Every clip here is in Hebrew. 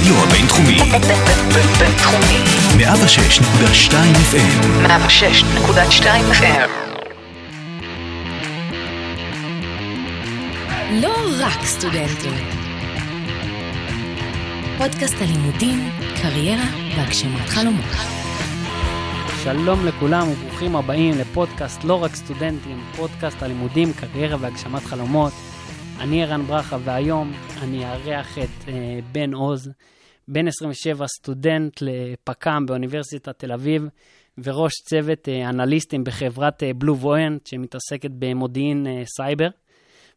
הרדיו הבינתחומי. בינתחומי. 106.2 FM. 106.2 FM. לא רק סטודנטים. פודקאסט הלימודים, קריירה והגשמת חלומות. שלום לכולם וברוכים הבאים לפודקאסט לא רק סטודנטים, פודקאסט הלימודים, קריירה והגשמת חלומות. אני ערן ברכה והיום אני אארח את אה, בן עוז, בן 27, סטודנט לפכ"מ באוניברסיטת תל אביב וראש צוות אה, אנליסטים בחברת אה, BlueVoyant שמתעסקת במודיעין אה, סייבר.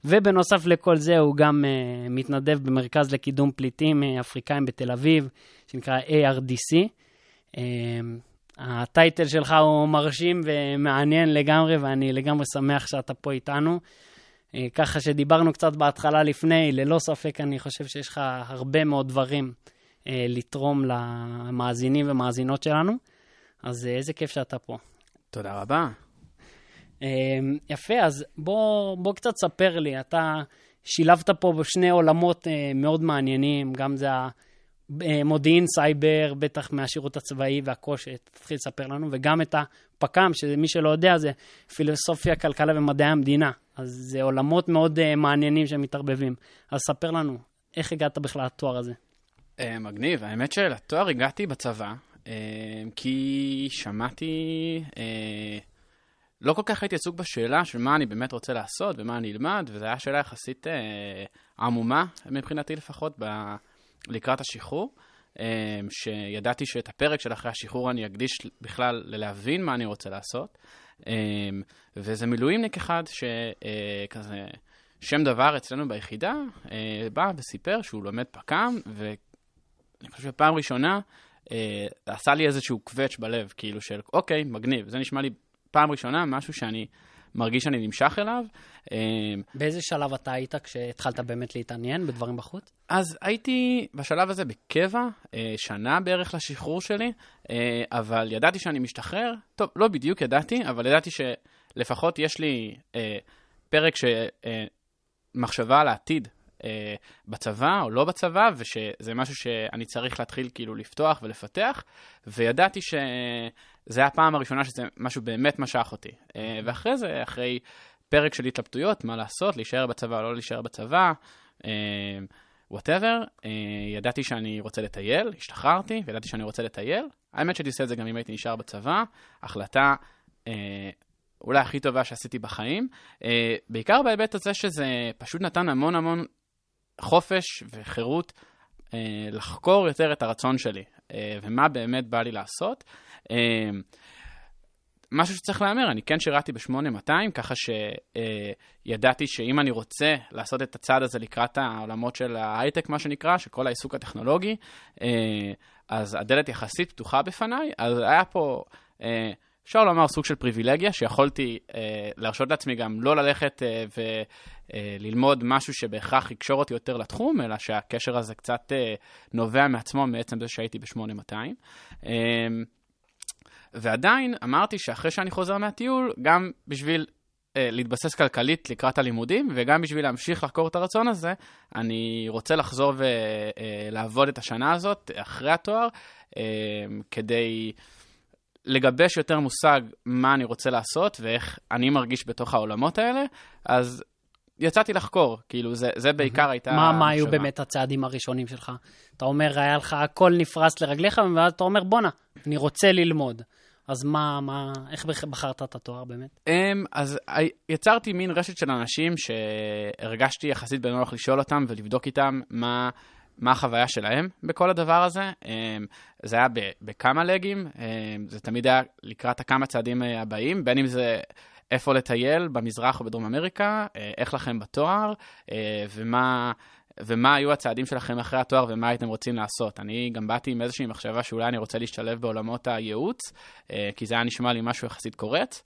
ובנוסף לכל זה הוא גם uh, מתנדב במרכז לקידום פליטים uh, אפריקאים בתל אביב, שנקרא ARDC. Uh, ה title שלך הוא מרשים ומעניין לגמרי, ואני לגמרי שמח שאתה פה איתנו. Uh, ככה שדיברנו קצת בהתחלה לפני, ללא ספק אני חושב שיש לך הרבה מאוד דברים uh, לתרום למאזינים ומאזינות שלנו. אז uh, איזה כיף שאתה פה. תודה רבה. יפה, אז בוא, בוא קצת ספר לי, אתה שילבת פה בשני עולמות אה, מאוד מעניינים, גם זה המודיעין סייבר, בטח מהשירות הצבאי והקושי, תתחיל לספר לנו, וגם את הפק"ם, שמי שלא יודע זה פילוסופיה, כלכלה ומדעי המדינה. אז זה עולמות מאוד uh, מעניינים שמתערבבים. אז ספר לנו, איך הגעת בכלל לתואר הזה? Uh, מגניב, האמת שלתואר הגעתי בצבא, uh, כי שמעתי... Uh, לא כל כך הייתי עסוק בשאלה של מה אני באמת רוצה לעשות ומה אני אלמד, וזו הייתה שאלה יחסית אה, עמומה, מבחינתי לפחות, ב... לקראת השחרור. שידעתי שאת הפרק של אחרי השחרור אני אקדיש בכלל ללהבין מה אני רוצה לעשות. אה, וזה מילואימניק אחד שכזה, אה, שם דבר אצלנו ביחידה, אה, בא וסיפר שהוא לומד פק"ם, ואני חושב שפעם ראשונה אה, עשה לי איזשהו קווץ' בלב, כאילו של אוקיי, מגניב, זה נשמע לי פעם ראשונה משהו שאני מרגיש שאני נמשך אליו. אמ, באיזה שלב אתה היית כשהתחלת באמת להתעניין בדברים בחוץ? אז הייתי בשלב הזה בקבע, אה, שנה בערך לשחרור שלי, אה, אבל ידעתי שאני משתחרר. טוב, לא בדיוק ידעתי, אבל ידעתי שלפחות יש לי אה, פרק שמחשבה על העתיד אה, בצבא או לא בצבא, ושזה משהו שאני צריך להתחיל כאילו לפתוח ולפתח, וידעתי שזה היה הפעם הראשונה שזה משהו באמת משך אותי. אה, ואחרי זה, אחרי פרק של התלבטויות, מה לעשות, להישאר בצבא או לא להישאר בצבא, whatever, uh, uh, ידעתי שאני רוצה לטייל, השתחררתי, וידעתי שאני רוצה לטייל. האמת שהייתי עושה את זה גם אם הייתי נשאר בצבא. החלטה uh, אולי הכי טובה שעשיתי בחיים. Uh, בעיקר בהיבט הזה שזה פשוט נתן המון המון חופש וחירות אה, לחקור יותר את הרצון שלי, אה, ומה באמת בא לי לעשות. אה, משהו שצריך להמר, אני כן שירתי ב-8200, ככה שידעתי שאם אני רוצה לעשות את הצעד הזה לקראת העולמות של ההייטק, מה שנקרא, של כל העיסוק הטכנולוגי, אז הדלת יחסית פתוחה בפניי, אז היה פה... אפשר לומר סוג של פריבילגיה, שיכולתי אה, להרשות לעצמי גם לא ללכת אה, וללמוד משהו שבהכרח יקשור אותי יותר לתחום, אלא שהקשר הזה קצת אה, נובע מעצמו מעצם זה שהייתי ב-8200. אה, ועדיין אמרתי שאחרי שאני חוזר מהטיול, גם בשביל אה, להתבסס כלכלית לקראת הלימודים, וגם בשביל להמשיך לחקור את הרצון הזה, אני רוצה לחזור ולעבוד את השנה הזאת אחרי התואר, אה, כדי... לגבש יותר מושג מה אני רוצה לעשות ואיך אני מרגיש בתוך העולמות האלה, אז יצאתי לחקור, כאילו, זה, זה בעיקר הייתה... מה, מה היו באמת הצעדים הראשונים שלך? אתה אומר, היה לך הכל נפרס לרגליך, ואז אתה אומר, בואנה, אני רוצה ללמוד. אז מה, מה, איך בחרת את התואר באמת? Um, אז יצרתי מין רשת של אנשים שהרגשתי יחסית בנוח לשאול אותם ולבדוק איתם מה, מה החוויה שלהם בכל הדבר הזה. אמ, זה היה בכמה לגים, אמ, זה תמיד היה לקראת הכמה צעדים אה, הבאים, בין אם זה איפה לטייל במזרח או בדרום אמריקה, אה, איך לכם בתואר, אה, ומה... ומה היו הצעדים שלכם אחרי התואר ומה הייתם רוצים לעשות. אני גם באתי עם איזושהי מחשבה שאולי אני רוצה להשתלב בעולמות הייעוץ, כי זה היה נשמע לי משהו יחסית קורץ,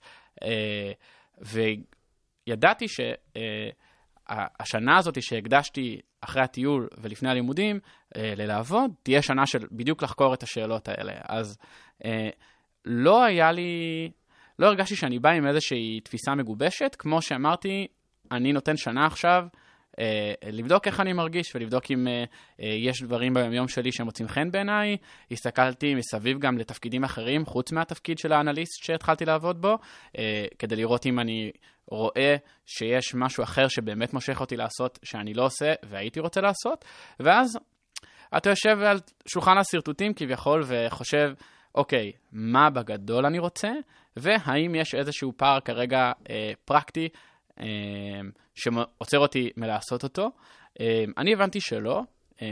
וידעתי שהשנה הזאת שהקדשתי אחרי הטיול ולפני הלימודים אה, ללעבוד, תהיה שנה של בדיוק לחקור את השאלות האלה. אז אה, לא היה לי, לא הרגשתי שאני בא עם איזושהי תפיסה מגובשת, כמו שאמרתי, אני נותן שנה עכשיו לבדוק איך אני מרגיש ולבדוק אם אה, אה, יש דברים ביומיום שלי שמוצאים חן בעיניי. הסתכלתי מסביב גם לתפקידים אחרים, חוץ מהתפקיד של האנליסט שהתחלתי לעבוד בו, אה, כדי לראות אם אני רואה שיש משהו אחר שבאמת מושך אותי לעשות, שאני לא עושה והייתי רוצה לעשות, ואז אתה יושב על שולחן השרטוטים כביכול וחושב, אוקיי, מה בגדול אני רוצה, והאם יש איזשהו פער כרגע אה, פרקטי אה, שעוצר אותי מלעשות אותו. אה, אני הבנתי שלא. אה,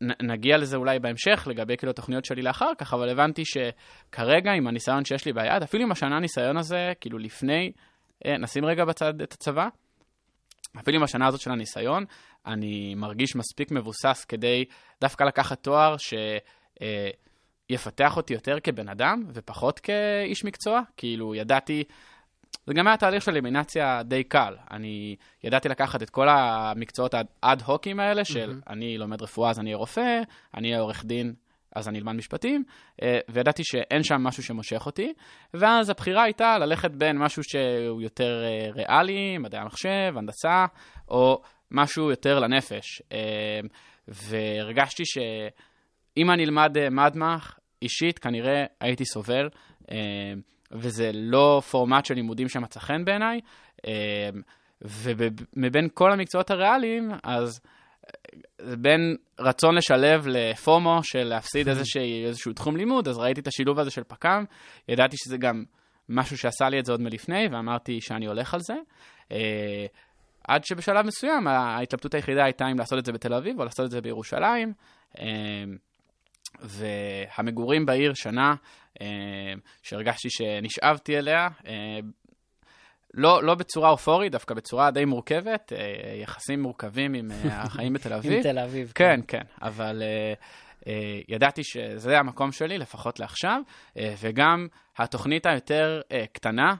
נ- נגיע לזה אולי בהמשך, לגבי כאילו התוכניות שלי לאחר כך, אבל הבנתי שכרגע, עם הניסיון שיש לי ביד, אפילו עם השנה הניסיון הזה, כאילו לפני, אה, נשים רגע בצד את הצבא, אפילו עם השנה הזאת של הניסיון, אני מרגיש מספיק מבוסס כדי דווקא לקחת תואר שיפתח אותי יותר כבן אדם ופחות כאיש מקצוע. כאילו, ידעתי, זה גם היה תהליך של אלימינציה די קל. אני ידעתי לקחת את כל המקצועות האד-הוקים האלה, של אני לומד רפואה אז אני אהיה רופא, אני אהיה עורך דין אז אני אלמד משפטים, אה, וידעתי שאין שם משהו שמושך אותי, ואז הבחירה הייתה ללכת בין משהו שהוא יותר אה, ריאלי, מדעי המחשב, הנדסה, או משהו יותר לנפש. אה, והרגשתי שאם אני אלמד מדמח, אישית כנראה הייתי סובל, וזה לא פורמט של לימודים שמצא חן בעיניי, אה, ומבין כל המקצועות הריאליים, אז אה, בין רצון לשלב לפומו של להפסיד איזשהו, איזשהו תחום לימוד, אז ראיתי את השילוב הזה של פק"ם, ידעתי שזה גם משהו שעשה לי את זה עוד מלפני, ואמרתי שאני הולך על זה. אה, עד שבשלב מסוים ההתלבטות היחידה הייתה אם לעשות את זה בתל אביב או לעשות את זה בירושלים. והמגורים בעיר שנה, אה, שהרגשתי שנשאבתי אליה, אה, לא, לא בצורה אופורית, דווקא בצורה די מורכבת, אה, יחסים מורכבים עם החיים בתל אביב. עם תל אביב. כן, כן, אבל uh, uh, ידעתי שזה המקום שלי, לפחות לעכשיו, וגם התוכנית היותר קטנה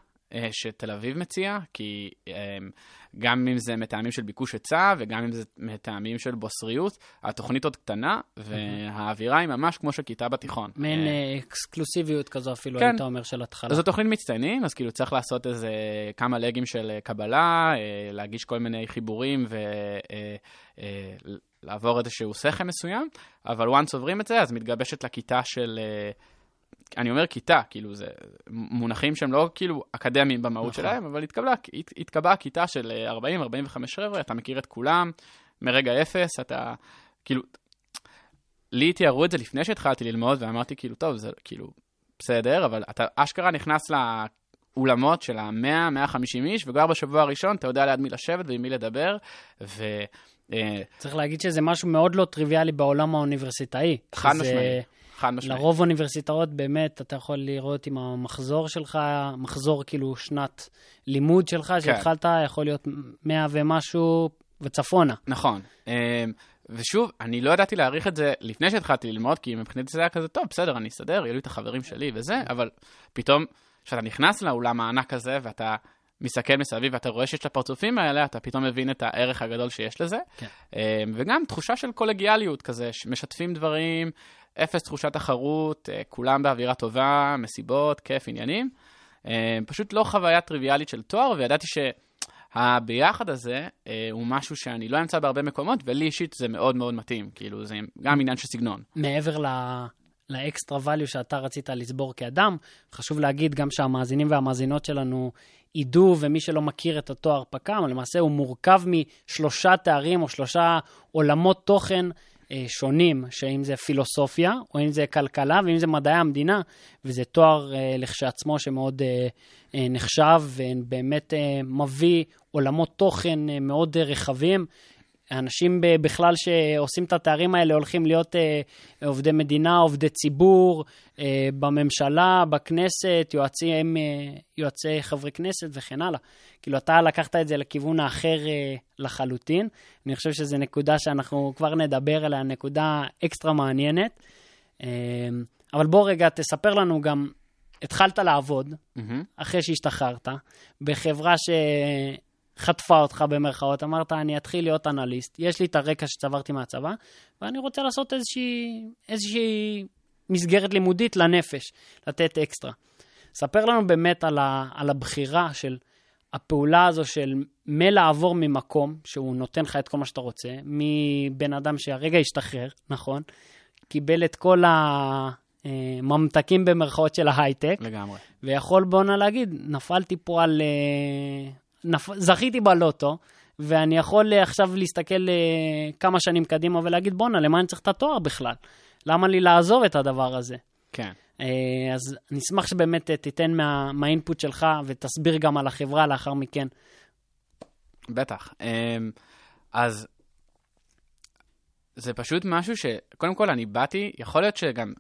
שתל אביב מציעה, כי גם אם זה מטעמים של ביקוש היצע, וגם אם זה מטעמים של בוסריות, התוכנית עוד קטנה, והאווירה היא ממש כמו של כיתה בתיכון. מעין אה, אה, אקסקלוסיביות כזו אפילו, כן. היית אומר, של התחלה. זו תוכנית מצטיינים, אז כאילו צריך לעשות איזה כמה לגים של אה, קבלה, להגיש כל מיני חיבורים ולעבור איזשהו סכם מסוים, אבל once עוברים את זה, אז מתגבשת לכיתה של... אה, אני אומר כיתה, כאילו זה מונחים שהם לא כאילו אקדמיים במהות נכון. שלהם, אבל התקבלה, הת- התקבעה כיתה של 40-45 חבר'ה, אתה מכיר את כולם, מרגע אפס, אתה כאילו, לי תיארו את זה לפני שהתחלתי ללמוד, ואמרתי כאילו, טוב, זה כאילו, בסדר, אבל אתה אשכרה נכנס לאולמות של ה-100-150 איש, וכבר בשבוע הראשון אתה יודע ליד מי לשבת ועם מי לדבר, ו... אה, צריך להגיד שזה משהו מאוד לא טריוויאלי בעולם האוניברסיטאי. חד משמעית, חד משמעית. לרוב אוניברסיטאות באמת אתה יכול לראות עם המחזור שלך, מחזור כאילו שנת לימוד שלך, כן. שהתחלת, יכול להיות 100 ומשהו וצפונה. נכון. אמ, ושוב, אני לא ידעתי להעריך את זה לפני שהתחלתי ללמוד, כי מבחינתי זה היה כזה, טוב, בסדר, אני אסדר, יהיו לי את החברים שלי וזה, אבל פתאום, כשאתה נכנס לאולם הענק הזה, ואתה מסתכל מסביב ואתה רואה שיש את הפרצופים האלה, אתה פתאום מבין את הערך הגדול שיש לזה. כן. אמ, וגם תחושה של קולגיאליות כזה, משתפים דברים, אפס תחושת תחרות, אה, כולם באווירה טובה, מסיבות, כיף, עניינים. אמ, פשוט לא חוויה טריוויאלית של תואר, וידעתי ש... הביחד הזה אה, הוא משהו שאני לא אמצא בהרבה מקומות, ולי אישית זה מאוד מאוד מתאים. כאילו, זה גם עניין של סגנון. מעבר ל... לאקסטרה value שאתה רצית לצבור כאדם, חשוב להגיד גם שהמאזינים והמאזינות שלנו ידעו, ומי שלא מכיר את התואר פק"ם, למעשה הוא מורכב משלושה תארים או שלושה עולמות תוכן אה, שונים, שאם זה פילוסופיה, או אם זה כלכלה, ואם זה מדעי המדינה, וזה תואר אה, לכשעצמו שמאוד אה, אה, נחשב, ובאמת אה, מביא עולמות תוכן אה, מאוד אה, רחבים. אנשים בכלל שעושים את התארים האלה הולכים להיות אה, עובדי מדינה, עובדי ציבור, אה, בממשלה, בכנסת, יועצים, אה, יועצי חברי כנסת וכן הלאה. כאילו, אתה לקחת את זה לכיוון האחר אה, לחלוטין. אני חושב שזו נקודה שאנחנו כבר נדבר עליה, נקודה אקסטרה מעניינת. אה, אבל בוא רגע, תספר לנו גם, התחלת לעבוד, מהמם. אחרי שהשתחררת, בחברה שחטפה אותך במרכאות, אמרת, אני אתחיל להיות אנליסט, יש לי את הרקע שצברתי מהצבא, ואני רוצה לעשות איזושהי, איזושהי מסגרת לימודית לנפש, לתת אקסטרה. ספר לנו באמת על, ה, על הבחירה של הפעולה הזו של מלעבור ממקום, שהוא נותן לך את כל מה שאתה רוצה, מבן אדם שהרגע השתחרר, נכון? קיבל את כל הממתקים במרכאות של ההייטק, לגמרי. ויכול בואנה להגיד, נפלתי פה על... נפ... זכיתי בלוטו, ואני יכול אה, עכשיו להסתכל אה, כמה שנים קדימה ולהגיד, בואנה, למה אני צריך את התואר בכלל? למה לי לעזוב את הדבר הזה? כן. אה, אז אני אשמח שבאמת תיתן מה, מהאינפוט שלך ותסביר גם על החברה לאחר מכן. בטח. אמ, אז זה פשוט משהו ש... קודם כל, אני באתי, יכול להיות שגם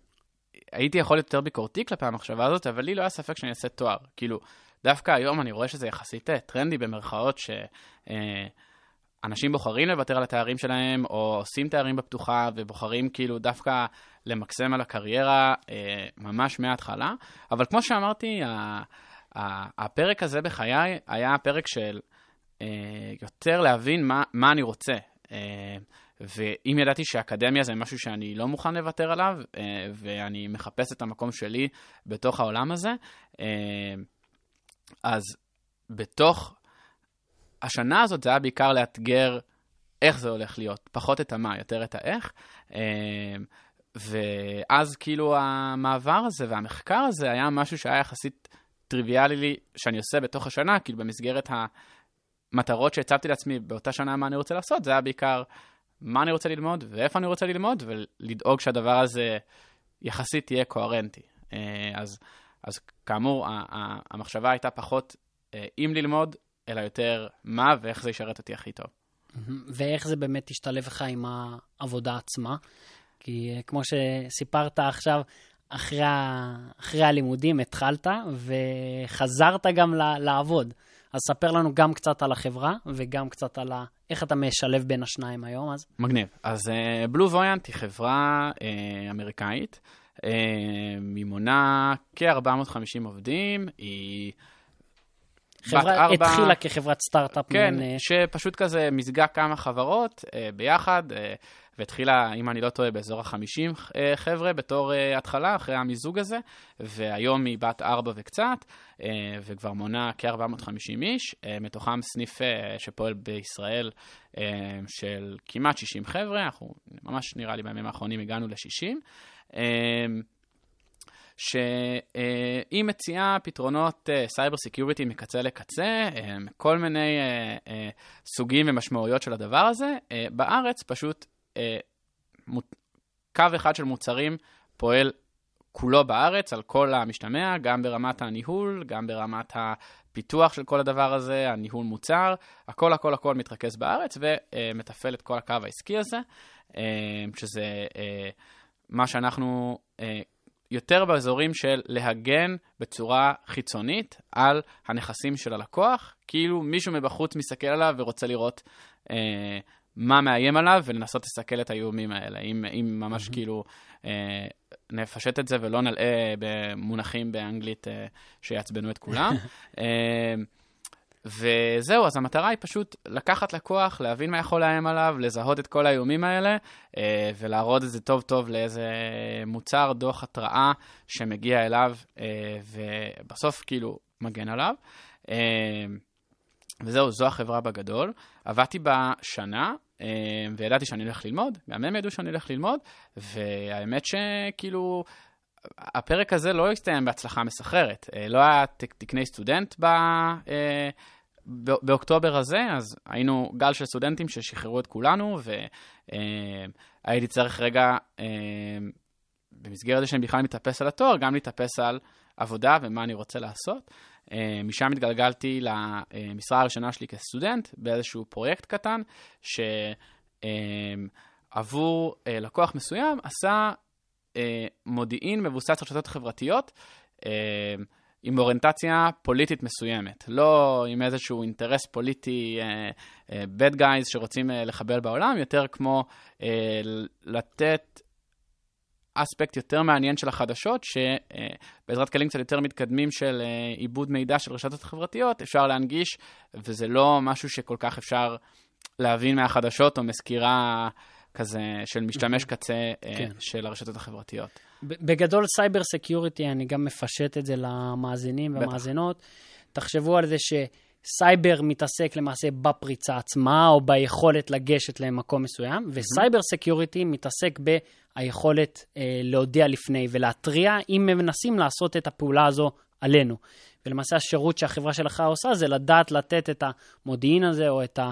הייתי יכול להיות יותר ביקורתי כלפי המחשבה הזאת, אבל לי לא היה ספק שאני אעשה תואר. כאילו, דווקא היום אני רואה שזה יחסית אה, טרנדי במרכאות, שאנשים בוחרים לוותר על התארים שלהם, או עושים תארים בפתוחה, ובוחרים כאילו דווקא למקסם על הקריירה אה, ממש מההתחלה. אבל כמו שאמרתי, הפרק הזה בחיי היה פרק של אה, יותר להבין מה, מה אני רוצה. אה, ואם ידעתי שאקדמיה זה משהו שאני לא מוכן לוותר עליו, אה, ואני מחפש את המקום שלי בתוך העולם הזה, אה, אז בתוך השנה הזאת זה היה בעיקר לאתגר איך זה הולך להיות, פחות את המה, יותר את האיך. אה, ואז כאילו המעבר הזה והמחקר הזה היה משהו שהיה יחסית טריוויאלי לי, שאני עושה בתוך השנה, כאילו במסגרת המטרות שהצבתי לעצמי באותה שנה מה אני רוצה לעשות, זה היה בעיקר מה אני רוצה ללמוד ואיפה אני רוצה ללמוד, ולדאוג שהדבר הזה יחסית יהיה קוהרנטי. אה, אז, אז כאמור, המחשבה הייתה פחות אה, אם ללמוד, אלא יותר מה ואיך זה ישרת אותי הכי טוב. ואיך זה באמת השתלב לך עם העבודה עצמה? כי אה, כמו שסיפרת עכשיו, אחרי. אחרי הלימודים התחלת וחזרת גם. לעבוד. אז ספר לנו גם קצת על החברה וגם קצת על ה... איך אתה משלב בין השניים היום אז. מגניב. אז בלו uh, וויאנט היא חברה uh, אמריקאית, היא מונה כ-450 עובדים, היא... חברה ארבע... התחילה כחברת סטארט-אפ. כן, מן, שפשוט כזה מזגה כמה חברות uh, ביחד, uh, והתחילה, אם אני לא טועה, באזור ה-50 uh, חבר'ה בתור uh, התחלה, אחרי המיזוג הזה, והיום היא בת ארבע וקצת, uh, וכבר מונה כ-450 איש, uh, מתוכם סניף uh, שפועל בישראל uh, של כמעט 60 חבר'ה, אנחנו ממש נראה לי בימים האחרונים הגענו ל-60. Uh, שהיא מציעה פתרונות cyber security מקצה לקצה, כל מיני סוגים ומשמעויות של הדבר הזה. בארץ פשוט קו אחד של מוצרים פועל כולו בארץ, על כל המשתמע, גם ברמת הניהול, גם ברמת הפיתוח של כל הדבר הזה, הניהול מוצר, הכל הכל הכל מתרכז בארץ ומתפעל את כל הקו העסקי הזה, שזה מה שאנחנו יותר באזורים של להגן בצורה חיצונית על הנכסים של הלקוח, כאילו מישהו מבחוץ מסתכל עליו ורוצה לראות אה, מה מאיים עליו ולנסות לסכל את האיומים האלה. אם, אם ממש mm-hmm. כאילו אה, נפשט את זה ולא נלאה במונחים באנגלית אה, שיעצבנו את כולם. אה, וזהו, אז המטרה היא פשוט לקחת לקוח, להבין מה יכול לאיים עליו, לזהות את כל האיומים האלה, אה, ולהראות את זה טוב טוב לאיזה מוצר, דוח התראה שמגיע אליו, אה, ובסוף כאילו מגן עליו. אה, וזהו, זו החברה בגדול. עבדתי בה שנה, וידעתי שאני הולך ללמוד, גם הם ידעו שאני הולך ללמוד, והאמת שכאילו... הפרק הזה לא הסתיים בהצלחה מסחררת. לא היה תקני סטודנט ב, באוקטובר הזה, אז היינו גל של סטודנטים ששחררו את כולנו, והייתי צריך רגע, במסגרת זה שאני בכלל מתאפס על התואר, גם להתאפס על עבודה ומה אני רוצה לעשות. משם התגלגלתי למשרה הראשונה שלי כסטודנט, באיזשהו פרויקט קטן, שעבור לקוח מסוים עשה מודיעין מבוסס רשתות חברתיות. עם אוריינטציה פוליטית מסוימת, לא עם איזשהו אינטרס פוליטי, uh, uh, bad guys שרוצים uh, לחבל בעולם, יותר כמו uh, לתת אספקט יותר מעניין של החדשות, שבעזרת uh, כלים קצת יותר מתקדמים של uh, עיבוד מידע של רשתות חברתיות, אפשר להנגיש, וזה לא משהו שכל כך אפשר להבין מהחדשות או מסקירה כזה של משתמש קצה כן. של הרשתות החברתיות. בגדול cyber security, אני גם מפשט את זה למאזינים והמאזינות. תחשבו על זה סייבר מתעסק למעשה בפריצה עצמה, או ביכולת לגשת למקום מסוים, ו cyber security מתעסק ביכולת אה, להודיע לפני ולהתריע אם הם מנסים לעשות את הפעולה הזו עלינו. ולמעשה השירות שהחברה שלך עושה זה לדעת לתת את המודיעין הזה, או את ה...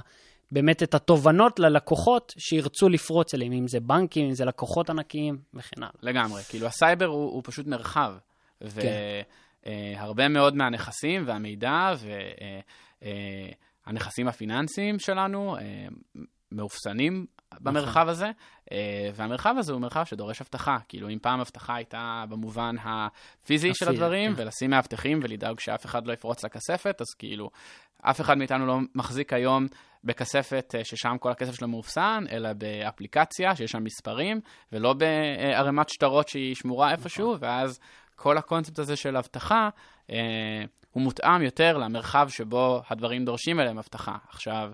באמת את התובנות ללקוחות שירצו לפרוץ אליהם, אם זה בנקים, אם זה לקוחות ענקיים וכן הלאה. לגמרי. כאילו, הסייבר הוא, הוא פשוט מרחב. והרבה מאוד מהנכסים והמידע והנכסים הפיננסיים שלנו אה, מאופסנים במרחב הזה, אה, והמרחב הזה הוא מרחב שדורש אבטחה. כאילו, אם פעם אבטחה הייתה במובן הפיזי של הדברים, כן. ולשים מאבטחים ולדאוג שאף אחד לא יפרוץ לכספת, אז כאילו, אף אחד מאיתנו לא מחזיק היום בכספת אה, ששם כל הכסף שלו מאופסן, אלא באפליקציה שיש שם מספרים, ולא בערימת שטרות שהיא שמורה איפשהו, ואז כל הקונספט הזה של אבטחה, אה, הוא מותאם יותר למרחב שבו הדברים דורשים אליהם אבטחה. עכשיו,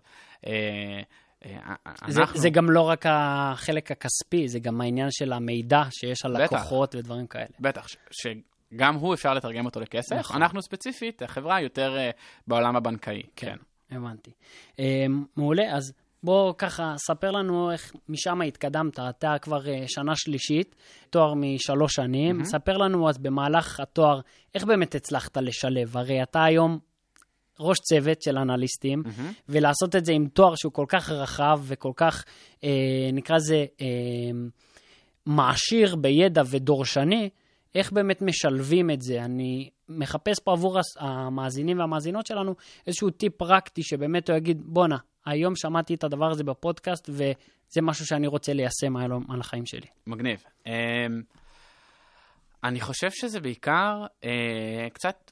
אה, אה, זה, אנחנו... זה גם לא רק החלק הכספי, זה גם העניין של המידע שיש על בטח. לקוחות ודברים כאלה. בטח, ש- שגם הוא אפשר לתרגם אותו לכסף. נכון. אנחנו ספציפית, החברה יותר אה, בעולם הבנקאי. כן. הבנתי. אה, מעולה, אז בוא ככה, ספר לנו איך משם התקדמת. אתה כבר אה, שנה שלישית, תואר משלוש שנים. ספר לנו אז במהלך התואר, איך באמת הצלחת לשלב? הרי אתה היום ראש צוות של אנליסטים, ולעשות את זה עם תואר שהוא כל כך רחב וכל כך, אה, נקרא לזה, אה, מעשיר בידע ודורשני, איך באמת משלבים את זה? אני מחפש פה עבור המאזינים והמאזינות שלנו איזשהו טיפ פרקטי שבאמת הוא יגיד, בואנה, היום שמעתי את הדבר הזה בפודקאסט וזה משהו שאני רוצה ליישם היום על החיים שלי. מגניב. Um, אני חושב שזה בעיקר uh, קצת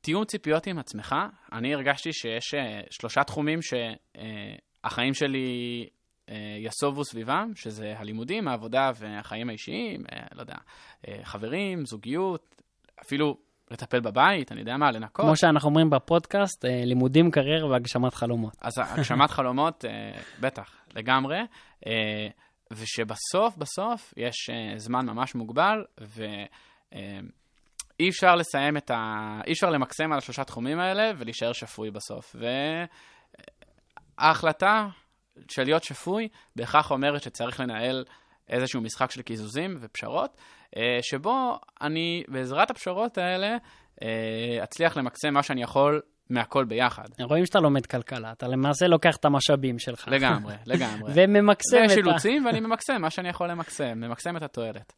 תיאום ציפיות עם עצמך. אני הרגשתי שיש uh, שלושה תחומים שהחיים שלי uh, יסובו סביבם, שזה הלימודים, העבודה והחיים האישיים, לא יודע, חברים, זוגיות, אפילו לטפל בבית, אני יודע מה, לנקות. כמו שאנחנו אומרים בפודקאסט, אה, לימודים, קריירה והגשמת חלומות. אז הגשמת חלומות, אה, בטח, לגמרי. אה, ושבסוף, בסוף, יש אה, זמן ממש מוגבל, ואי אפשר לסיים את ה... אי אפשר למקסם על השלושה תחומים האלה ולהישאר שפוי בסוף. וההחלטה של להיות שפוי בהכרח אומרת שצריך לנהל איזשהו משחק של קיזוזים ופשרות, אה, שבו אני, בעזרת הפשרות האלה, אה, אצליח למקסם מה שאני יכול מהכל ביחד. רואים שאתה לומד כלכלה, אתה למעשה לוקח את המשאבים שלך. לגמרי, לגמרי. וממקסם את ה... ויש אילוצים, ואני ממקסם מה שאני יכול למקסם, ממקסם את התועלת.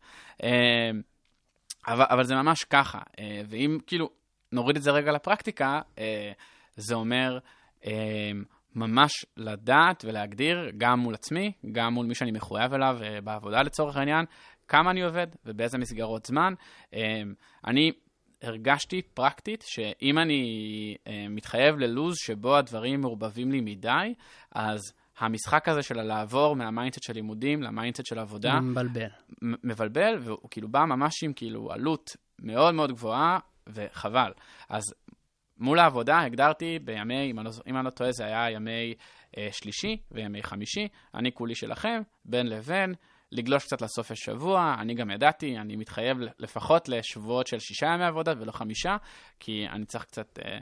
אבל, אבל זה ממש ככה, אה, ואם כאילו נוריד את זה רגע לפרקטיקה, אה, זה אומר אה, ממש לדעת ולהגדיר, גם מול עצמי, גם מול מי שאני מחויב אליו בעבודה לצורך העניין, כמה אני עובד ובאיזה מסגרות זמן. אני הרגשתי פרקטית שאם אני מתחייב ללוז שבו הדברים מעורבבים לי מדי, אז המשחק הזה של לעבור מה mindset של לימודים ל mindset של עבודה, מבלבל. מבלבל, והוא כאילו בא ממש עם כאילו עלות מאוד מאוד גבוהה, וחבל. אז מול העבודה הגדרתי בימי, אם אני לא, אם אני לא טועה, זה היה ימי אה, שלישי וימי חמישי, אני כולי שלכם, בין לבין, לגלוש קצת לסוף השבוע, אני גם ידעתי, אני מתחייב לפחות לשבועות של שישה ימי עבודה ולא חמישה, כי אני צריך קצת... אה,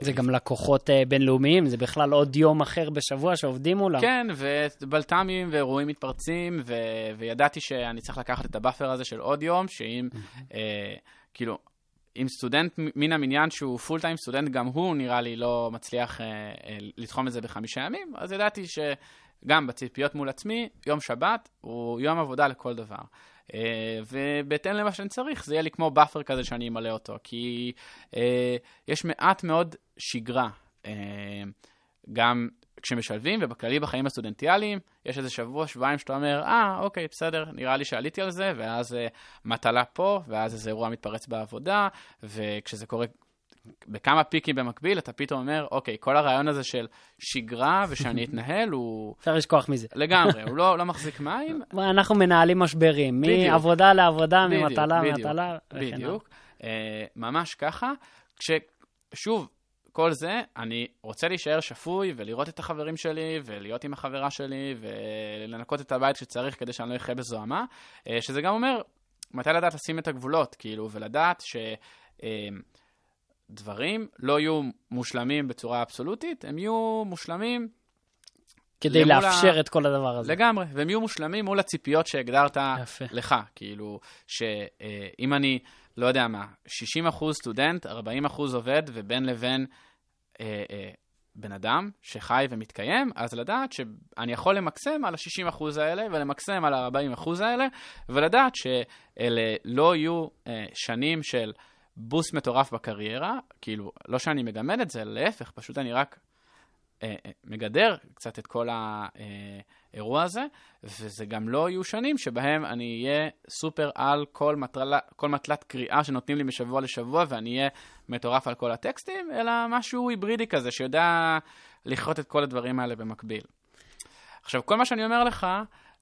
זה גם לקוחות אה, בינלאומיים, זה בכלל עוד יום אחר בשבוע שעובדים מולם. כן, ובלת"מים ואירועים מתפרצים, ו... וידעתי שאני צריך לקחת את ה buffer הזה של עוד יום, שאם, אה, כאילו, אם סטודנט מן המניין שהוא full time סטודנט, גם הוא נראה לי לא מצליח אה, אה, לתחום את זה בחמישה ימים, אז ידעתי שגם בציפיות מול עצמי, יום שבת הוא יום עבודה לכל דבר. אה, ובהתאם למה שאני צריך, זה יהיה לי כמו buffer כזה שאני אמלא אותו, כי אה, יש מעט מאוד שגרה. אה, גם כשמשלבים, ובכללי בחיים הסטודנטיאליים, יש איזה שבוע, שבועיים שאתה אומר, אה, אוקיי, בסדר, נראה לי שעליתי על זה, ואז מטלה פה, ואז איזה אירוע מתפרץ בעבודה, וכשזה קורה בכמה פיקים במקביל, אתה פתאום אומר, אוקיי, כל הרעיון הזה של שגרה ושאני אתנהל, הוא אפשר לשכוח מזה. לגמרי, הוא לא, לא מחזיק מים. אנחנו מנהלים משברים, בדיוק. מעבודה לעבודה, בדיוק, ממטלה בדיוק, למטלה. הלאה. בדיוק, אה, ממש ככה. כששוב, כל זה, אני רוצה להישאר שפוי ולראות את החברים שלי ולהיות עם החברה שלי ולנקות את הבית כשצריך כדי שאני לא אחיה בזוהמה, אה, שזה גם אומר מתי לדעת לשים את הגבולות, כאילו, ולדעת ש... שדברים לא יהיו מושלמים בצורה אבסולוטית, הם יהיו מושלמים כדי לאפשר ה- את כל הדבר הזה. לגמרי, והם יהיו מושלמים מול הציפיות שהגדרת יפה. לך. כאילו, שאם אני, לא יודע מה, 60% סטודנט, 40% עובד, ובין לבין אה, אה, בן אדם שחי ומתקיים, אז לדעת שאני יכול למקסם על ה-60% האלה, ולמקסם על ה-40% האלה, ולדעת שאלה לא יהיו אה, שנים של בוסט מטורף בקריירה, כאילו, לא שאני מגמד את זה, להפך, פשוט אני רק אה, אה, מגדר קצת את כל האירוע הזה, וזה גם לא יהיו שנים שבהם אני אהיה סופר על כל, מטלה, כל מטלת קריאה שנותנים לי משבוע לשבוע, ואני אהיה מטורף על כל הטקסטים, אלא משהו היברידי כזה, שיודע לקרות את כל הדברים האלה במקביל. עכשיו, כל מה שאני אומר לך,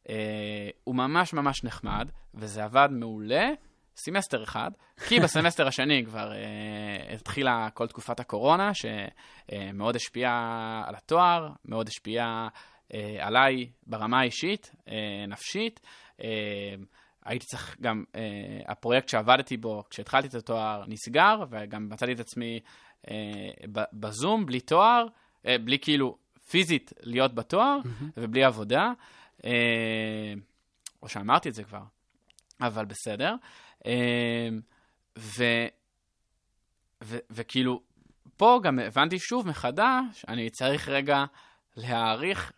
אה, הוא ממש ממש נחמד, וזה עבד מעולה. סמסטר אחד, כי בסמסטר השני כבר אה, התחילה כל תקופת הקורונה, שמאוד השפיעה על התואר, מאוד השפיעה אה, עליי ברמה האישית, אה, נפשית. אה, הייתי צריך גם, אה, הפרויקט שעבדתי בו כשהתחלתי את התואר נסגר, וגם מצאתי את עצמי אה, ב- בזום, בלי תואר, אה, בלי כאילו פיזית להיות בתואר, ובלי עבודה. אה, או שאמרתי את זה כבר, אבל בסדר. אה, ו, ו, וכאילו, פה גם הבנתי שוב מחדש, אני צריך רגע להעריך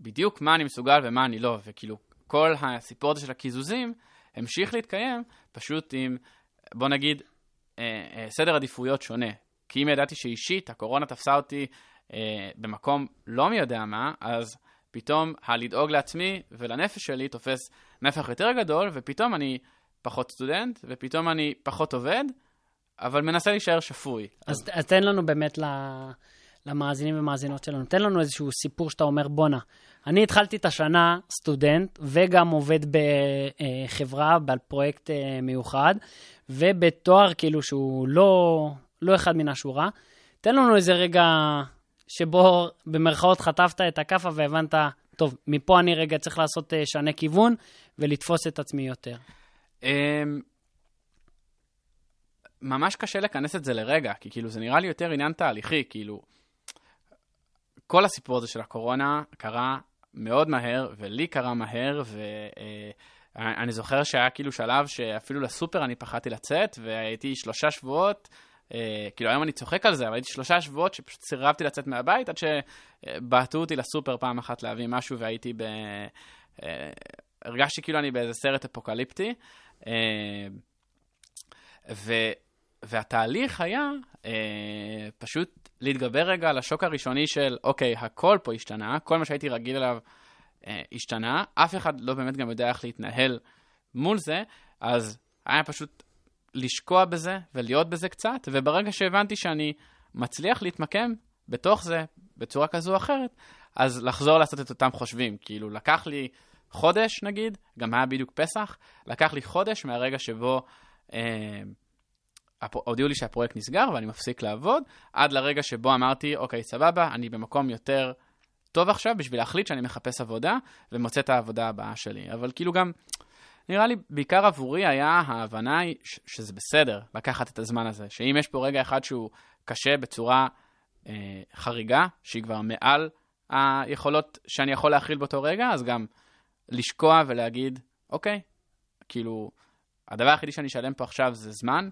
בדיוק מה אני מסוגל ומה אני לא, וכאילו, כל הסיפור הזה של הקיזוזים המשיך להתקיים, פשוט עם, בוא נגיד, אה, אה, סדר עדיפויות שונה. כי אם ידעתי שאישית הקורונה תפסה אותי אה, במקום לא מי יודע מה, אז פתאום הלדאוג לעצמי ולנפש שלי תופס נפח יותר גדול, ופתאום אני פחות סטודנט, ופתאום אני פחות עובד, אבל מנסה להישאר שפוי. אז, אז תן לנו באמת למאזינים ומאזינות שלנו, תן לנו איזשהו סיפור שאתה אומר, בואנה, אני התחלתי את השנה סטודנט, וגם עובד בחברה, על פרויקט אה, מיוחד, ובתואר כאילו שהוא לא, לא אחד מן השורה. תן לנו איזה רגע שבו במרכאות חטפת את הכאפה והבנת, טוב, מפה אני רגע צריך לעשות אה, שנה כיוון ולתפוס את עצמי יותר. אמ, ממש קשה לכנס את זה לרגע, כי כאילו זה נראה לי יותר עניין תהליכי, כאילו, כל הסיפור הזה של הקורונה קרה מאוד מהר, ולי קרה מהר, ואני זוכר שהיה כאילו שלב שאפילו לסופר אני פחדתי לצאת, והייתי שלושה שבועות, אה, כאילו היום אני צוחק על זה, אבל הייתי שלושה שבועות שפשוט סירבתי לצאת מהבית, עד שבעטו אותי לסופר פעם אחת להביא משהו, והייתי ב... אה, הרגשתי כאילו אני באיזה סרט אפוקליפטי. אה, ו, והתהליך היה אה, פשוט להתגבר רגע על השוק הראשוני של, אוקיי, הכל פה השתנה, כל מה שהייתי רגיל אליו אה, השתנה, אף אחד לא באמת גם יודע איך להתנהל מול זה, אז היה פשוט לשקוע בזה ולהיות בזה קצת, וברגע שהבנתי שאני מצליח להתמקם בתוך זה בצורה כזו או אחרת, אז לחזור לעשות את אותם חושבים. כאילו, לקח לי חודש נגיד, גם היה בדיוק פסח, לקח לי חודש מהרגע שבו אה, הודיעו לי שהפרויקט נסגר ואני מפסיק לעבוד, עד לרגע שבו אמרתי, אוקיי, סבבה, אני במקום יותר טוב עכשיו בשביל להחליט שאני מחפש עבודה ומוצא את העבודה הבאה שלי. אבל כאילו גם, נראה לי, בעיקר עבורי היה ההבנה ש- שזה בסדר לקחת את הזמן הזה, שאם יש פה רגע אחד שהוא קשה בצורה אה, חריגה, שהיא כבר מעל היכולות שאני יכול להכיל באותו רגע, אז גם לשקוע ולהגיד, אוקיי, כאילו, הדבר היחידי שאני אשלם פה עכשיו זה זמן,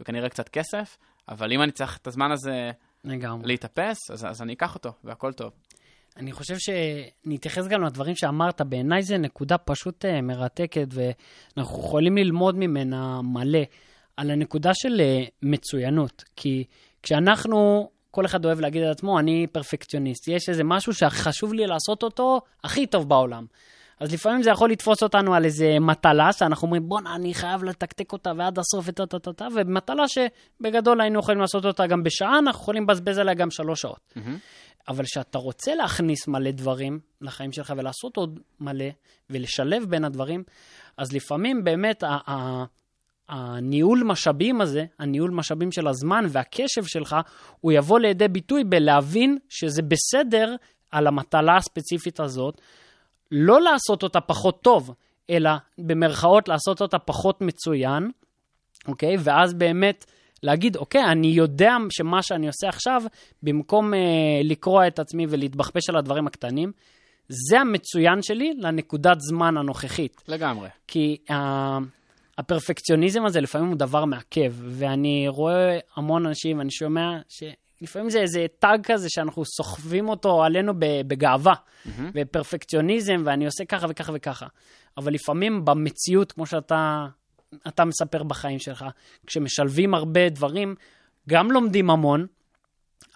וכנראה קצת כסף, אבל אם אני צריך את הזמן הזה לגמרי. להתאפס, אז, אז אני אקח אותו, והכל טוב. אני חושב שנתייחס גם לדברים שאמרת, בעיניי זו נקודה פשוט אה, מרתקת, ואנחנו יכולים ללמוד ממנה מלא על הנקודה של אה, מצוינות. כי כשאנחנו, כל אחד אוהב להגיד על עצמו, אני פרפקציוניסט, יש איזה משהו שחשוב לי לעשות אותו הכי טוב בעולם. אז לפעמים זה יכול לתפוס אותנו על איזה מטלה, שאנחנו אומרים, בואנה, אני חייב לתקתק אותה ועד הסוף וטה-טה-טה, ומטלה שבגדול היינו יכולים לעשות אותה גם בשעה, אנחנו יכולים לבזבז עליה גם שלוש שעות. אבל כשאתה רוצה להכניס מלא דברים לחיים שלך ולעשות עוד מלא ולשלב בין הדברים, אז לפעמים באמת ה- ה- הניהול משאבים הזה, הניהול משאבים של הזמן והקשב שלך, הוא יבוא לידי ביטוי בלהבין שזה בסדר על המטלה הספציפית הזאת, לא לעשות אותה פחות טוב, אלא במרכאות לעשות אותה פחות מצוין, אוקיי? ואז באמת להגיד, אוקיי, אני יודע שמה שאני עושה עכשיו, במקום אה, לקרוע את עצמי ולהתבחבש על הדברים הקטנים, זה המצוין שלי לנקודת זמן הנוכחית. לגמרי. כי אה, הפרפקציוניזם הזה לפעמים הוא דבר מעכב, ואני רואה המון אנשים, ואני שומע שלפעמים זה איזה טאג כזה שאנחנו סוחבים אותו עלינו בגאווה, ופרפקציוניזם, ואני עושה ככה וככה וככה. אבל לפעמים במציאות, כמו שאתה אתה מספר בחיים שלך, כשמשלבים הרבה דברים, גם לומדים המון,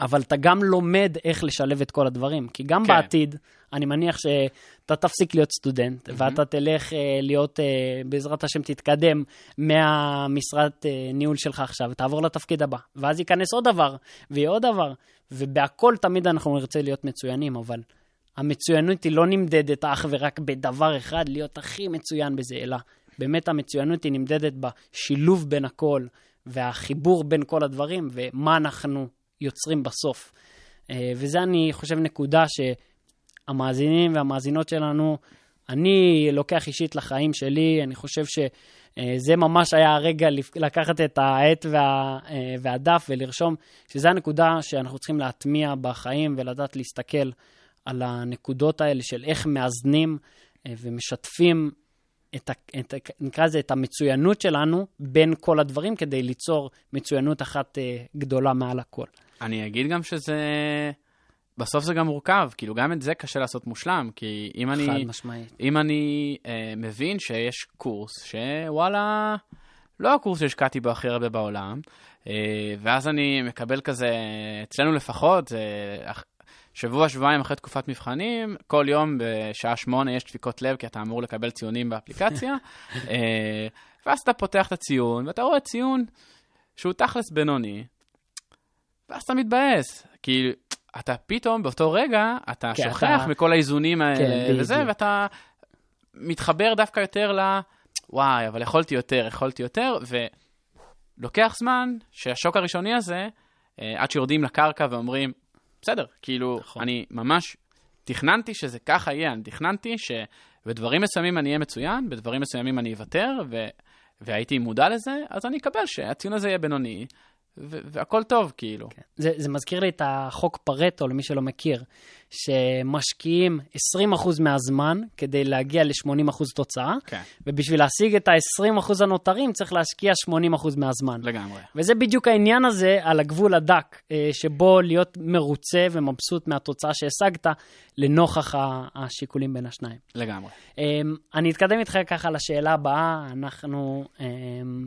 אבל אתה גם לומד איך לשלב את כל הדברים. כי גם כן. בעתיד, אני מניח שאתה תפסיק להיות סטודנט, mm-hmm. ואתה תלך uh, להיות, uh, בעזרת השם, תתקדם מהמשרת uh, ניהול שלך עכשיו, ותעבור לתפקיד הבא. ואז ייכנס עוד דבר, ויהיה עוד דבר, ובהכל תמיד אנחנו נרצה להיות מצוינים, אבל המצוינות היא לא נמדדת אך ורק בדבר אחד, להיות הכי מצוין בזה, אלא באמת המצוינות היא נמדדת בשילוב בין הכל, והחיבור בין כל הדברים, ומה אנחנו יוצרים בסוף. אה, וזה, אני חושב, נקודה שהמאזינים והמאזינות שלנו, אני לוקח אישית לחיים שלי, אני חושב שזה ממש היה הרגע לקחת את העט וה, אה, והדף ולרשום שזו הנקודה שאנחנו צריכים להטמיע בחיים ולדעת להסתכל על הנקודות האלה של איך מאזנים אה, ומשתפים את, ה- את, נקרא לזה, את המצוינות שלנו בין כל הדברים כדי ליצור מצוינות אחת אה, גדולה מעל הכל. אני אגיד גם שזה... בסוף זה גם מורכב, כאילו גם את זה קשה לעשות מושלם, כי אם אני... חד משמעית. אם אני אה, מבין שיש קורס שוואלה, לא הקורס שהשקעתי בו הכי הרבה בעולם, אה, ואז אני מקבל כזה, אצלנו לפחות, אה, שבוע, שבועיים אחרי תקופת מבחנים, כל יום בשעה שמונה יש דפיקות לב, כי אתה אמור לקבל ציונים באפליקציה, אה, ואז אתה פותח את הציון, ואתה רואה ציון שהוא תכלס בינוני, ואז אתה מתבאס, כי אתה פתאום באותו רגע, אתה כן, שוכח אתה- מכל האיזונים האלה כן, וזה, בדיוק. ואתה מתחבר דווקא יותר ל... וואי, אבל יכולתי יותר, יכולתי יותר, ולוקח זמן שהשוק הראשוני הזה, אה, עד שיורדים לקרקע ואומרים, בסדר, כאילו, נכון. אני ממש תכננתי שזה ככה יהיה, אני תכננתי שבדברים מסוימים אני אהיה מצוין, בדברים מסוימים אני אוותר, ו... והייתי מודע לזה, אז אני אקבל שהציון הזה יהיה בינוני, והכל טוב, כאילו. זה, זה מזכיר לי את החוק פרטו, למי שלא מכיר, שמשקיעים 20% מהזמן כדי להגיע ל-80% תוצאה, כן, ובשביל להשיג את ה-20% הנותרים צריך להשקיע 80% מהזמן. לגמרי. וזה בדיוק העניין הזה על הגבול הדק, אה, שבו להיות מרוצה ומבסוט מהתוצאה שהשגת, לנוכח השיקולים בין השניים. לגמרי. אמ, אני אתקדם איתך ככה לשאלה הבאה, אנחנו אמ,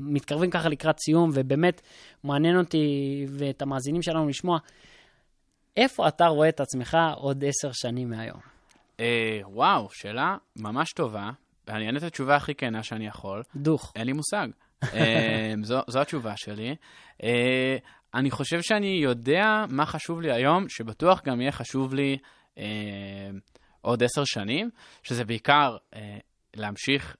מתקרבים ככה לקראת סיום, ובאמת מעניין אותי ואת המאזינים שלנו לשמוע, איפה אתה רואה את עצמך עוד עשר שנים מהיום? אה, וואו, שאלה ממש טובה, ואני אענה את התשובה הכי כנה שאני יכול. דוך. אין לי מושג. אה, זו, זו התשובה שלי. אה, אני חושב שאני יודע מה חשוב לי היום, שבטוח גם יהיה חשוב לי אה, עוד עשר שנים, שזה בעיקר אה, להמשיך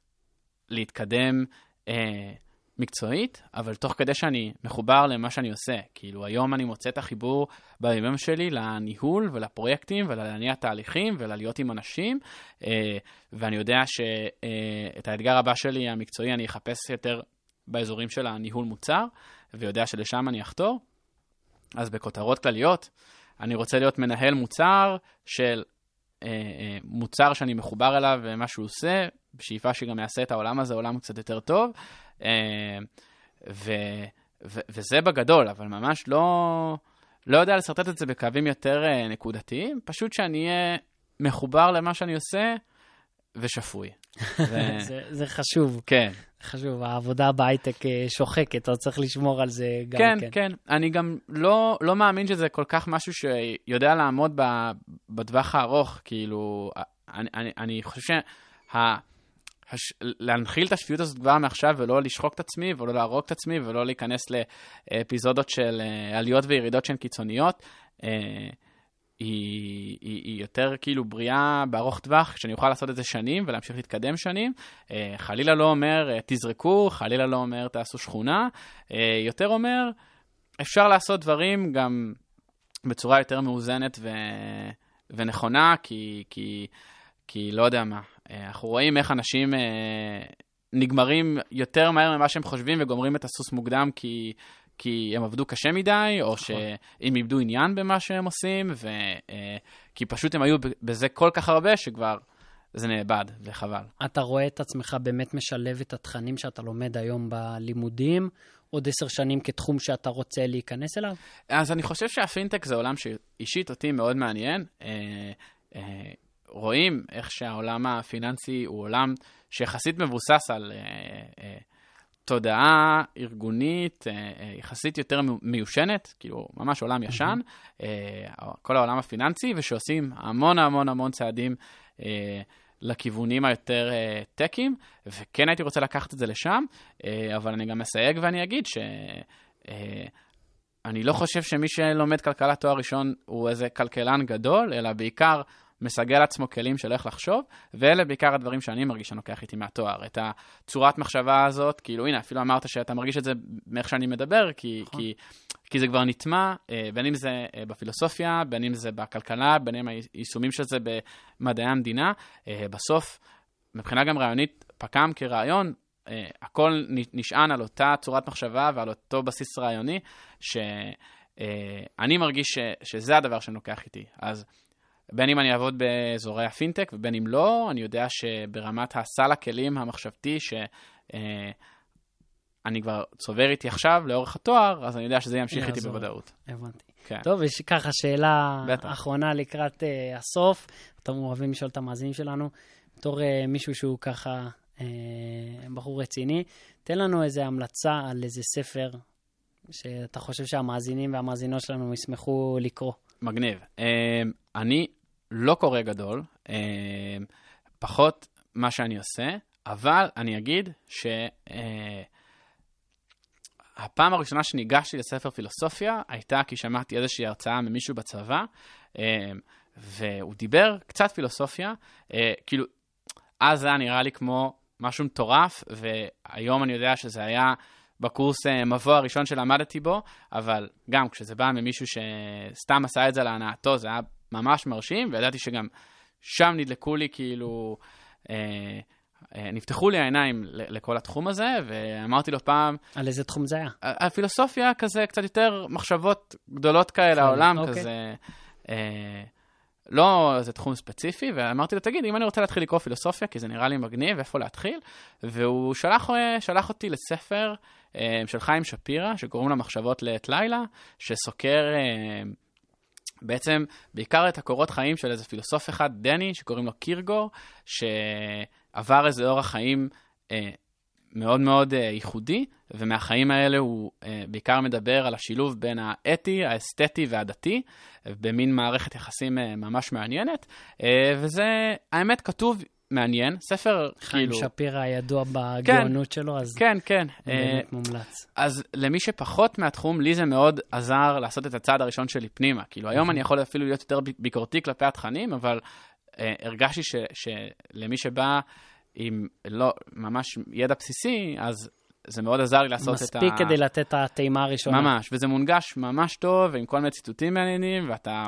להתקדם אה, מקצועית, אבל תוך כדי שאני מחובר למה שאני עושה. כאילו, היום אני מוצא את החיבור בימים שלי לניהול ולפרויקטים ולהניע תהליכים וללהיות עם אנשים, אה, ואני יודע שאת האתגר הבא שלי, המקצועי, אני אחפש יותר באזורים של הניהול מוצר, ויודע שלשם אני אחתור. אז בכותרות כלליות, אני רוצה להיות מנהל מוצר של אה, אה, מוצר שאני מחובר אליו ומה שהוא עושה, בשאיפה שגם יעשה את העולם הזה עולם קצת יותר טוב. אה, ו, ו, וזה בגדול, אבל ממש לא, לא יודע לשרטט את זה בקווים יותר אה, נקודתיים, פשוט שאני אהיה מחובר למה שאני עושה ושפוי. ו... זה, זה חשוב, כן, חשוב. העבודה בהייטק אה, שוחקת, אתה צריך לשמור על זה גם כן, כן. כן. אני גם לא, לא מאמין שזה כל כך משהו שיודע לעמוד ב, בטווח הארוך, כאילו, אני, אני, אני חושב שה... הש... להנחיל את השפיות הזאת כבר מעכשיו ולא לשחוק את עצמי ולא להרוג את עצמי ולא להיכנס לאפיזודות של אה, עליות וירידות שהן קיצוניות, אה, היא, היא, היא יותר כאילו בריאה בארוך טווח, שאני אוכל לעשות את זה שנים ולהמשיך להתקדם שנים. אה, חלילה לא אומר תזרקו, חלילה לא אומר תעשו שכונה, יותר אומר אפשר לעשות דברים גם בצורה יותר מאוזנת ו... ונכונה, כי, כי, כי לא יודע מה, אנחנו רואים איך אנשים אה, נגמרים יותר מהר ממה שהם חושבים וגומרים את הסוס מוקדם כי, כי הם עבדו קשה מדי, או נכון. שהם איבדו עניין במה שהם עושים, ו... אה, כי פשוט הם היו בזה כל כך הרבה, שכבר זה נאבד, וחבל. אתה רואה את עצמך באמת משלב את התכנים שאתה לומד היום בלימודים, עוד עשר שנים כתחום שאתה רוצה להיכנס אליו? אז אני חושב שהפינטק זה עולם שאישית אותי מאוד מעניין. רואים איך שהעולם הפיננסי הוא עולם שיחסית מבוסס על אה, אה, תודעה ארגונית, אה, אה, יחסית יותר מיו- מיושנת, כאילו ממש עולם ישן, אה, כל העולם הפיננסי, ושעושים המון המון המון צעדים אה, לכיוונים היותר אה, טקיים, וכן הייתי רוצה לקחת את זה לשם, אה, אבל אני גם אסייג ואני אגיד ש... אה, אני לא חושב שמי שלומד כלכלה תואר ראשון הוא איזה כלכלן גדול, אלא בעיקר מסגל לעצמו כלים של איך לחשוב, ואלה בעיקר הדברים שאני מרגיש שאני לוקח איתי מהתואר. את הצורת מחשבה הזאת, כאילו, הנה, אפילו אמרת שאתה מרגיש את זה מאיך שאני מדבר, כי, נכון. כי, כי זה כבר נטמע, אה, בין אם זה אה, בפילוסופיה, בין אם זה בכלכלה, בין אם היישומים של זה במדעי המדינה. אה, בסוף, מבחינה גם רעיונית, פק"ם כרעיון, הכל נשען על אותה צורת מחשבה ועל אותו בסיס רעיוני, שאני מרגיש ש, שזה הדבר שאני לוקח איתי. אז בין אם אני אעבוד באזורי הפינטק ובין אם לא, אני יודע שברמת הסל הכלים המחשבתי, שאני כבר צובר איתי עכשיו לאורך התואר, אז אני יודע שזה ימשיך איתי. בוודאות. הבנתי. כן. טוב, יש ככה שאלה בטח. אחרונה לקראת uh, הסוף. אתם אוהבים לשאול את המאזינים שלנו, בתור uh, מישהו שהוא ככה uh, בחור רציני, תן לנו איזה המלצה על איזה ספר שאתה חושב שהמאזינים והמאזינות שלנו ישמחו לקרוא. מגניב. Um, אני לא קורא גדול, um, פחות מה שאני עושה, אבל אני אגיד שהפעם הראשונה שניגשתי לספר פילוסופיה הייתה כי שמעתי איזושהי הרצאה ממישהו בצבא, um, והוא דיבר קצת פילוסופיה, כאילו, אז זה היה נראה לי כמו משהו מטורף, והיום אני יודע שזה היה בקורס אה, מבוא הראשון שלמדתי בו, אבל גם כשזה בא ממישהו שסתם עשה את זה להנאתו, זה היה ממש מרשים, וידעתי שגם שם נדלקו לי כאילו, אה, אה, נפתחו לי העיניים לכל התחום הזה, ואמרתי לו פעם, על איזה תחום זה היה? הפילוסופיה כזה קצת יותר מחשבות גדולות כאלה, העולם אוקיי. כזה, אה, לא איזה תחום ספציפי, ואמרתי לו, תגיד, אם אני רוצה להתחיל לקרוא פילוסופיה, כי זה נראה לי מגניב, איפה להתחיל? והוא שלח, אה, שלח אותי לספר אה, של חיים שפירא, שקוראים לו מחשבות לעת לילה, שסוקר אה, בעצם בעיקר את הקורות חיים של איזה פילוסוף אחד, דני, שקוראים לו קירגור, שעבר איזה אורח חיים אה, מאוד מאוד אה, ייחודי, ומהחיים האלה הוא אה, בעיקר מדבר על השילוב בין האתי, האסתטי והדתי, במין מערכת יחסים אה, ממש מעניינת, אה, וזה, האמת, כתוב מעניין, ספר חיים כאילו... שפירא ידוע בגאונות שלו, אז כן, כן. באמת מומלץ. אז למי שפחות מהתחום, לי זה מאוד עזר לעשות את הצעד הראשון שלי פנימה. כאילו, היום אני יכול אפילו להיות יותר ביקורתי כלפי התכנים, אבל אה, הרגשתי ש, שלמי שבא עם לא, ממש ידע בסיסי, אז זה מאוד עזר לי לעשות את ה... מספיק כדי לתת את הטעימה הראשונה. ממש, וזה מונגש ממש טוב, ועם כל מיני ציטוטים מעניינים, ואתה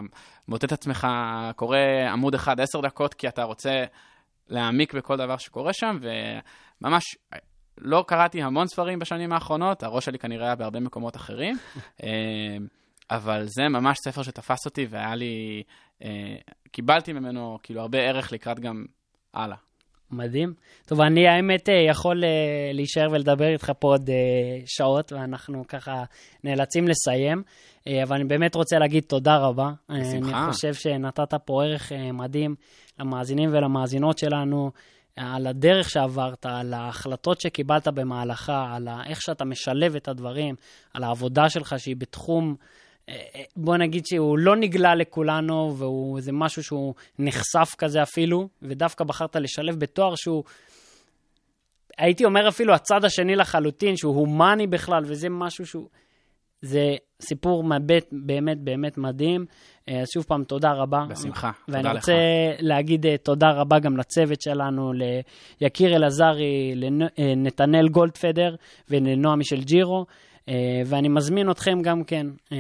מוצא את עצמך קורא עמוד אחד עשר דקות, כי אתה רוצה להעמיק בכל דבר שקורה שם, וממש לא קראתי המון ספרים בשנים האחרונות, הראש שלי כנראה היה בהרבה מקומות אחרים, אה, אבל זה ממש ספר שתפס אותי, והיה לי, אה, קיבלתי ממנו כאילו הרבה ערך לקראת גם הלאה. מדהים. טוב, אני האמת אה, יכול אה, להישאר ולדבר איתך פה עוד אה, שעות, ואנחנו ככה נאלצים לסיים, אבל אני באמת רוצה להגיד תודה רבה. בשמחה. אני חושב שנתת פה ערך מדהים למאזינים ולמאזינות שלנו, על הדרך שעברת, על ההחלטות שקיבלת במהלכה, על איך שאתה משלב את הדברים, על העבודה שלך שהיא בתחום... אה, אה, בוא נגיד שהוא לא נגלה לכולנו, והוא זה משהו שהוא נחשף כזה אפילו, ודווקא בחרת לשלב בתואר שהוא, הייתי אומר אפילו הצד השני לחלוטין, שהוא הומני בכלל, וזה משהו שהוא, זה סיפור מבט, באמת באמת מדהים. אה, אז שוב פעם, תודה רבה. בשמחה, ואני תודה לך. רוצה להגיד אה, תודה רבה גם לצוות שלנו, ליקיר אלעזרי, לנתנאל גולדפדר ולנועה מישל ג'ירו. אה, ואני מזמין אתכם גם כן, אה,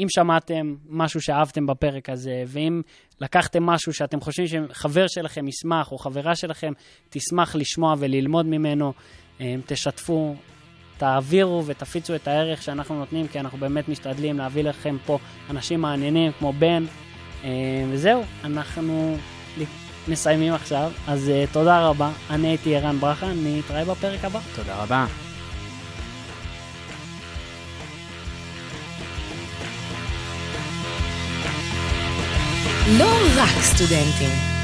אם שמעתם משהו שאהבתם בפרק הזה, ואם לקחתם משהו שאתם חושבים שחבר שלכם ישמח, או חברה שלכם תשמח לשמוע וללמוד ממנו, אה, תשתפו. תעבירו ותפיצו את הערך שאנחנו נותנים, כי אנחנו באמת משתדלים להביא לכם פה אנשים מעניינים כמו בן. וזהו, אנחנו מסיימים עכשיו, אז תודה רבה. אני הייתי ערן ברכה, נתראה בפרק הבא. תודה רבה. לא רק סטודנטים.